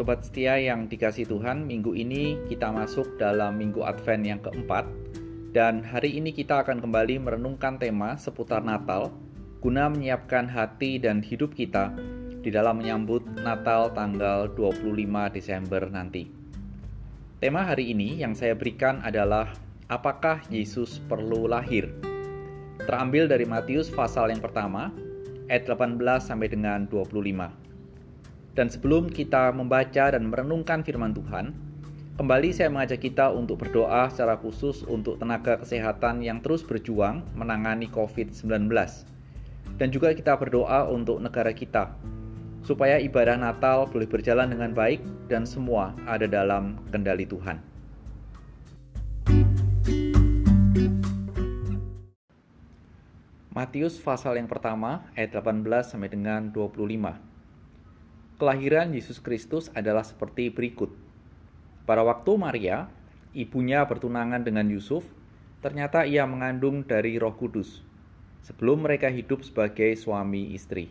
Sobat setia yang dikasih Tuhan, minggu ini kita masuk dalam minggu Advent yang keempat dan hari ini kita akan kembali merenungkan tema seputar Natal guna menyiapkan hati dan hidup kita di dalam menyambut Natal tanggal 25 Desember nanti. Tema hari ini yang saya berikan adalah apakah Yesus perlu lahir? Terambil dari Matius pasal yang pertama ayat 18 sampai dengan 25. Dan sebelum kita membaca dan merenungkan firman Tuhan, kembali saya mengajak kita untuk berdoa secara khusus untuk tenaga kesehatan yang terus berjuang menangani COVID-19. Dan juga kita berdoa untuk negara kita, supaya ibadah Natal boleh berjalan dengan baik dan semua ada dalam kendali Tuhan. Matius pasal yang pertama ayat 18 sampai dengan 25. Kelahiran Yesus Kristus adalah seperti berikut. Pada waktu Maria, ibunya bertunangan dengan Yusuf, ternyata ia mengandung dari Roh Kudus sebelum mereka hidup sebagai suami istri.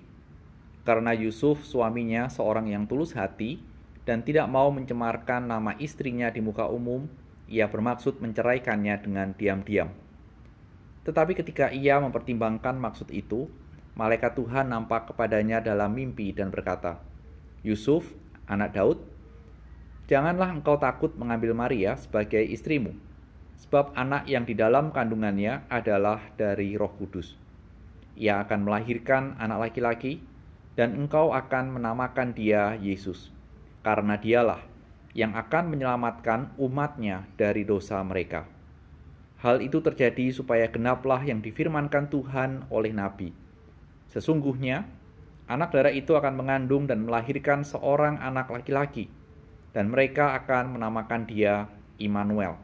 Karena Yusuf suaminya seorang yang tulus hati dan tidak mau mencemarkan nama istrinya di muka umum, ia bermaksud menceraikannya dengan diam-diam. Tetapi ketika ia mempertimbangkan maksud itu, malaikat Tuhan nampak kepadanya dalam mimpi dan berkata, Yusuf, anak Daud, janganlah engkau takut mengambil Maria sebagai istrimu, sebab anak yang di dalam kandungannya adalah dari Roh Kudus. Ia akan melahirkan anak laki-laki, dan engkau akan menamakan dia Yesus, karena dialah yang akan menyelamatkan umatnya dari dosa mereka. Hal itu terjadi supaya genaplah yang difirmankan Tuhan oleh Nabi. Sesungguhnya, anak darah itu akan mengandung dan melahirkan seorang anak laki-laki, dan mereka akan menamakan dia Immanuel,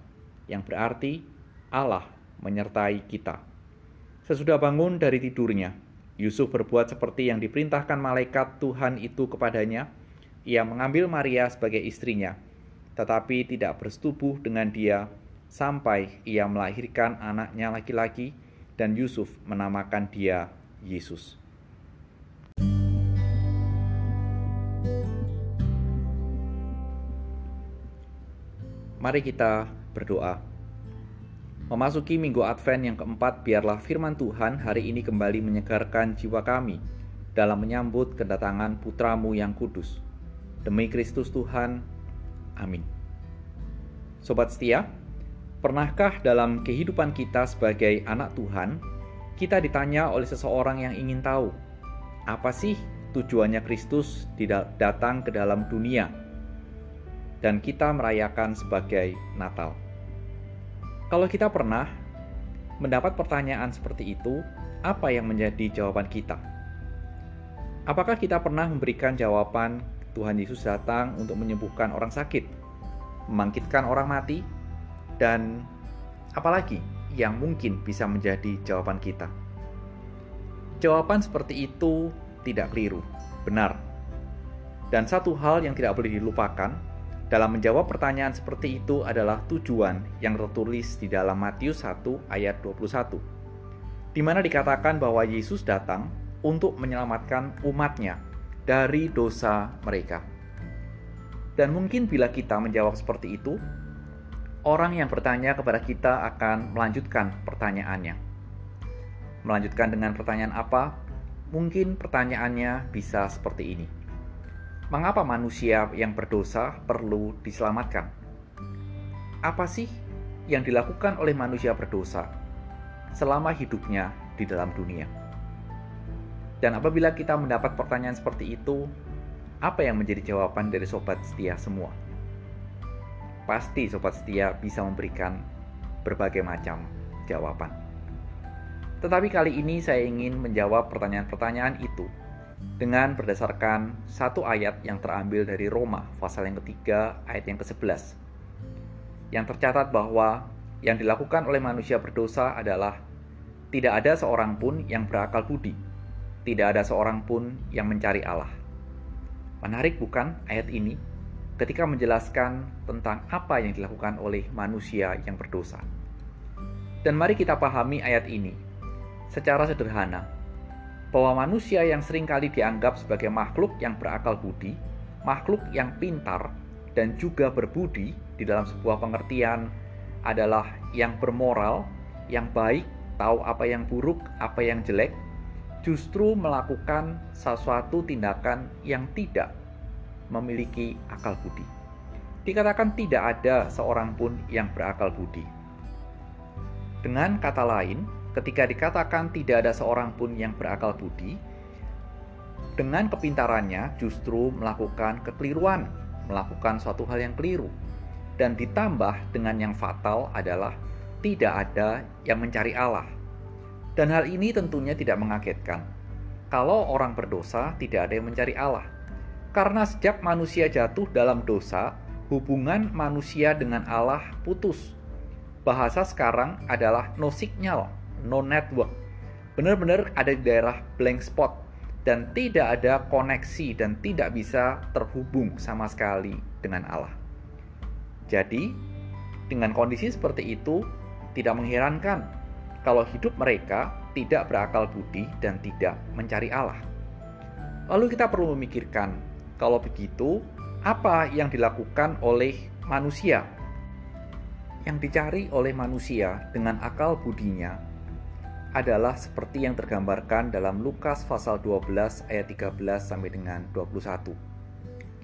yang berarti Allah menyertai kita. Sesudah bangun dari tidurnya, Yusuf berbuat seperti yang diperintahkan malaikat Tuhan itu kepadanya. Ia mengambil Maria sebagai istrinya, tetapi tidak bersetubuh dengan dia sampai ia melahirkan anaknya laki-laki, dan Yusuf menamakan dia Yesus. Mari kita berdoa. Memasuki minggu Advent yang keempat, biarlah firman Tuhan hari ini kembali menyegarkan jiwa kami dalam menyambut kedatangan putramu yang kudus. Demi Kristus Tuhan, amin. Sobat setia, pernahkah dalam kehidupan kita sebagai anak Tuhan, kita ditanya oleh seseorang yang ingin tahu, apa sih tujuannya Kristus datang ke dalam dunia? Dan kita merayakan sebagai Natal. Kalau kita pernah mendapat pertanyaan seperti itu, apa yang menjadi jawaban kita? Apakah kita pernah memberikan jawaban Tuhan Yesus datang untuk menyembuhkan orang sakit, membangkitkan orang mati, dan apalagi yang mungkin bisa menjadi jawaban kita? Jawaban seperti itu tidak keliru, benar. Dan satu hal yang tidak boleh dilupakan dalam menjawab pertanyaan seperti itu adalah tujuan yang tertulis di dalam Matius 1 ayat 21, di mana dikatakan bahwa Yesus datang untuk menyelamatkan umatnya dari dosa mereka. Dan mungkin bila kita menjawab seperti itu, orang yang bertanya kepada kita akan melanjutkan pertanyaannya. Melanjutkan dengan pertanyaan apa? Mungkin pertanyaannya bisa seperti ini Mengapa manusia yang berdosa perlu diselamatkan? Apa sih yang dilakukan oleh manusia berdosa selama hidupnya di dalam dunia? Dan apabila kita mendapat pertanyaan seperti itu, apa yang menjadi jawaban dari sobat setia semua? Pasti sobat setia bisa memberikan berbagai macam jawaban. Tetapi kali ini saya ingin menjawab pertanyaan-pertanyaan itu dengan berdasarkan satu ayat yang terambil dari Roma pasal yang ketiga ayat yang ke-11 yang tercatat bahwa yang dilakukan oleh manusia berdosa adalah tidak ada seorang pun yang berakal budi, tidak ada seorang pun yang mencari Allah. Menarik bukan ayat ini ketika menjelaskan tentang apa yang dilakukan oleh manusia yang berdosa. Dan mari kita pahami ayat ini secara sederhana bahwa manusia yang sering kali dianggap sebagai makhluk yang berakal budi makhluk yang pintar dan juga berbudi di dalam sebuah pengertian adalah yang bermoral, yang baik, tahu apa yang buruk, apa yang jelek, justru melakukan sesuatu tindakan yang tidak memiliki akal budi. Dikatakan tidak ada seorang pun yang berakal budi. Dengan kata lain, ketika dikatakan tidak ada seorang pun yang berakal budi, dengan kepintarannya justru melakukan kekeliruan, melakukan suatu hal yang keliru. Dan ditambah dengan yang fatal adalah tidak ada yang mencari Allah. Dan hal ini tentunya tidak mengagetkan. Kalau orang berdosa, tidak ada yang mencari Allah. Karena sejak manusia jatuh dalam dosa, hubungan manusia dengan Allah putus. Bahasa sekarang adalah no signal, no network. Benar-benar ada di daerah blank spot dan tidak ada koneksi dan tidak bisa terhubung sama sekali dengan Allah. Jadi, dengan kondisi seperti itu, tidak mengherankan kalau hidup mereka tidak berakal budi dan tidak mencari Allah. Lalu kita perlu memikirkan, kalau begitu, apa yang dilakukan oleh manusia? Yang dicari oleh manusia dengan akal budinya adalah seperti yang tergambarkan dalam Lukas pasal 12 ayat 13 sampai dengan 21.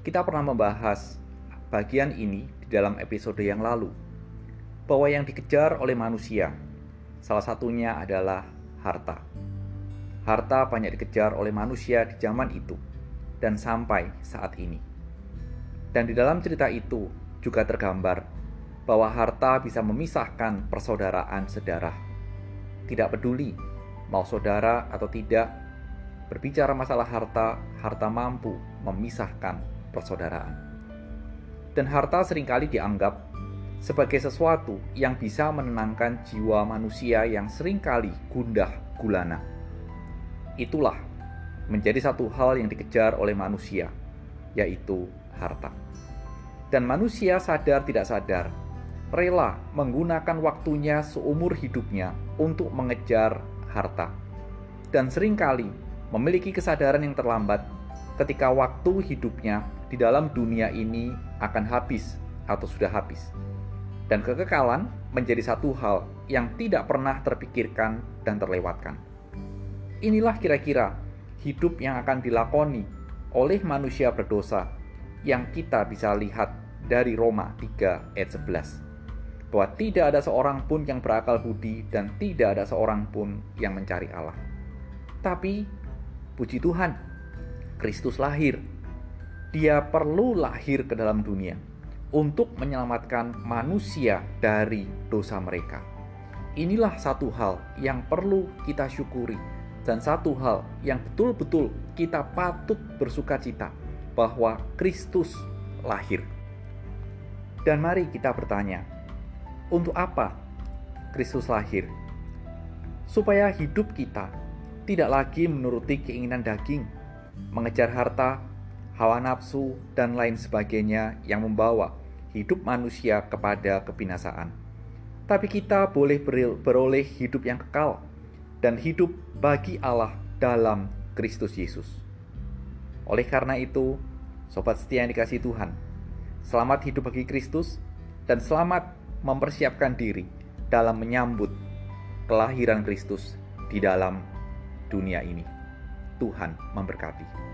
Kita pernah membahas bagian ini di dalam episode yang lalu bahwa yang dikejar oleh manusia Salah satunya adalah harta. Harta banyak dikejar oleh manusia di zaman itu dan sampai saat ini. Dan di dalam cerita itu juga tergambar bahwa harta bisa memisahkan persaudaraan sedarah. Tidak peduli mau saudara atau tidak, berbicara masalah harta, harta mampu memisahkan persaudaraan. Dan harta sering kali dianggap sebagai sesuatu yang bisa menenangkan jiwa manusia yang sering kali gundah gulana. Itulah menjadi satu hal yang dikejar oleh manusia, yaitu harta. Dan manusia sadar tidak sadar, rela menggunakan waktunya seumur hidupnya untuk mengejar harta. Dan sering kali memiliki kesadaran yang terlambat ketika waktu hidupnya di dalam dunia ini akan habis atau sudah habis dan kekekalan menjadi satu hal yang tidak pernah terpikirkan dan terlewatkan. Inilah kira-kira hidup yang akan dilakoni oleh manusia berdosa yang kita bisa lihat dari Roma 3 ayat 11 bahwa tidak ada seorang pun yang berakal budi dan tidak ada seorang pun yang mencari Allah. Tapi puji Tuhan, Kristus lahir. Dia perlu lahir ke dalam dunia untuk menyelamatkan manusia dari dosa mereka. Inilah satu hal yang perlu kita syukuri dan satu hal yang betul-betul kita patut bersuka cita bahwa Kristus lahir. Dan mari kita bertanya, untuk apa Kristus lahir? Supaya hidup kita tidak lagi menuruti keinginan daging, mengejar harta, hawa nafsu, dan lain sebagainya yang membawa hidup manusia kepada kebinasaan. Tapi kita boleh beroleh hidup yang kekal dan hidup bagi Allah dalam Kristus Yesus. Oleh karena itu, sobat setia yang dikasih Tuhan, selamat hidup bagi Kristus dan selamat mempersiapkan diri dalam menyambut kelahiran Kristus di dalam dunia ini. Tuhan memberkati.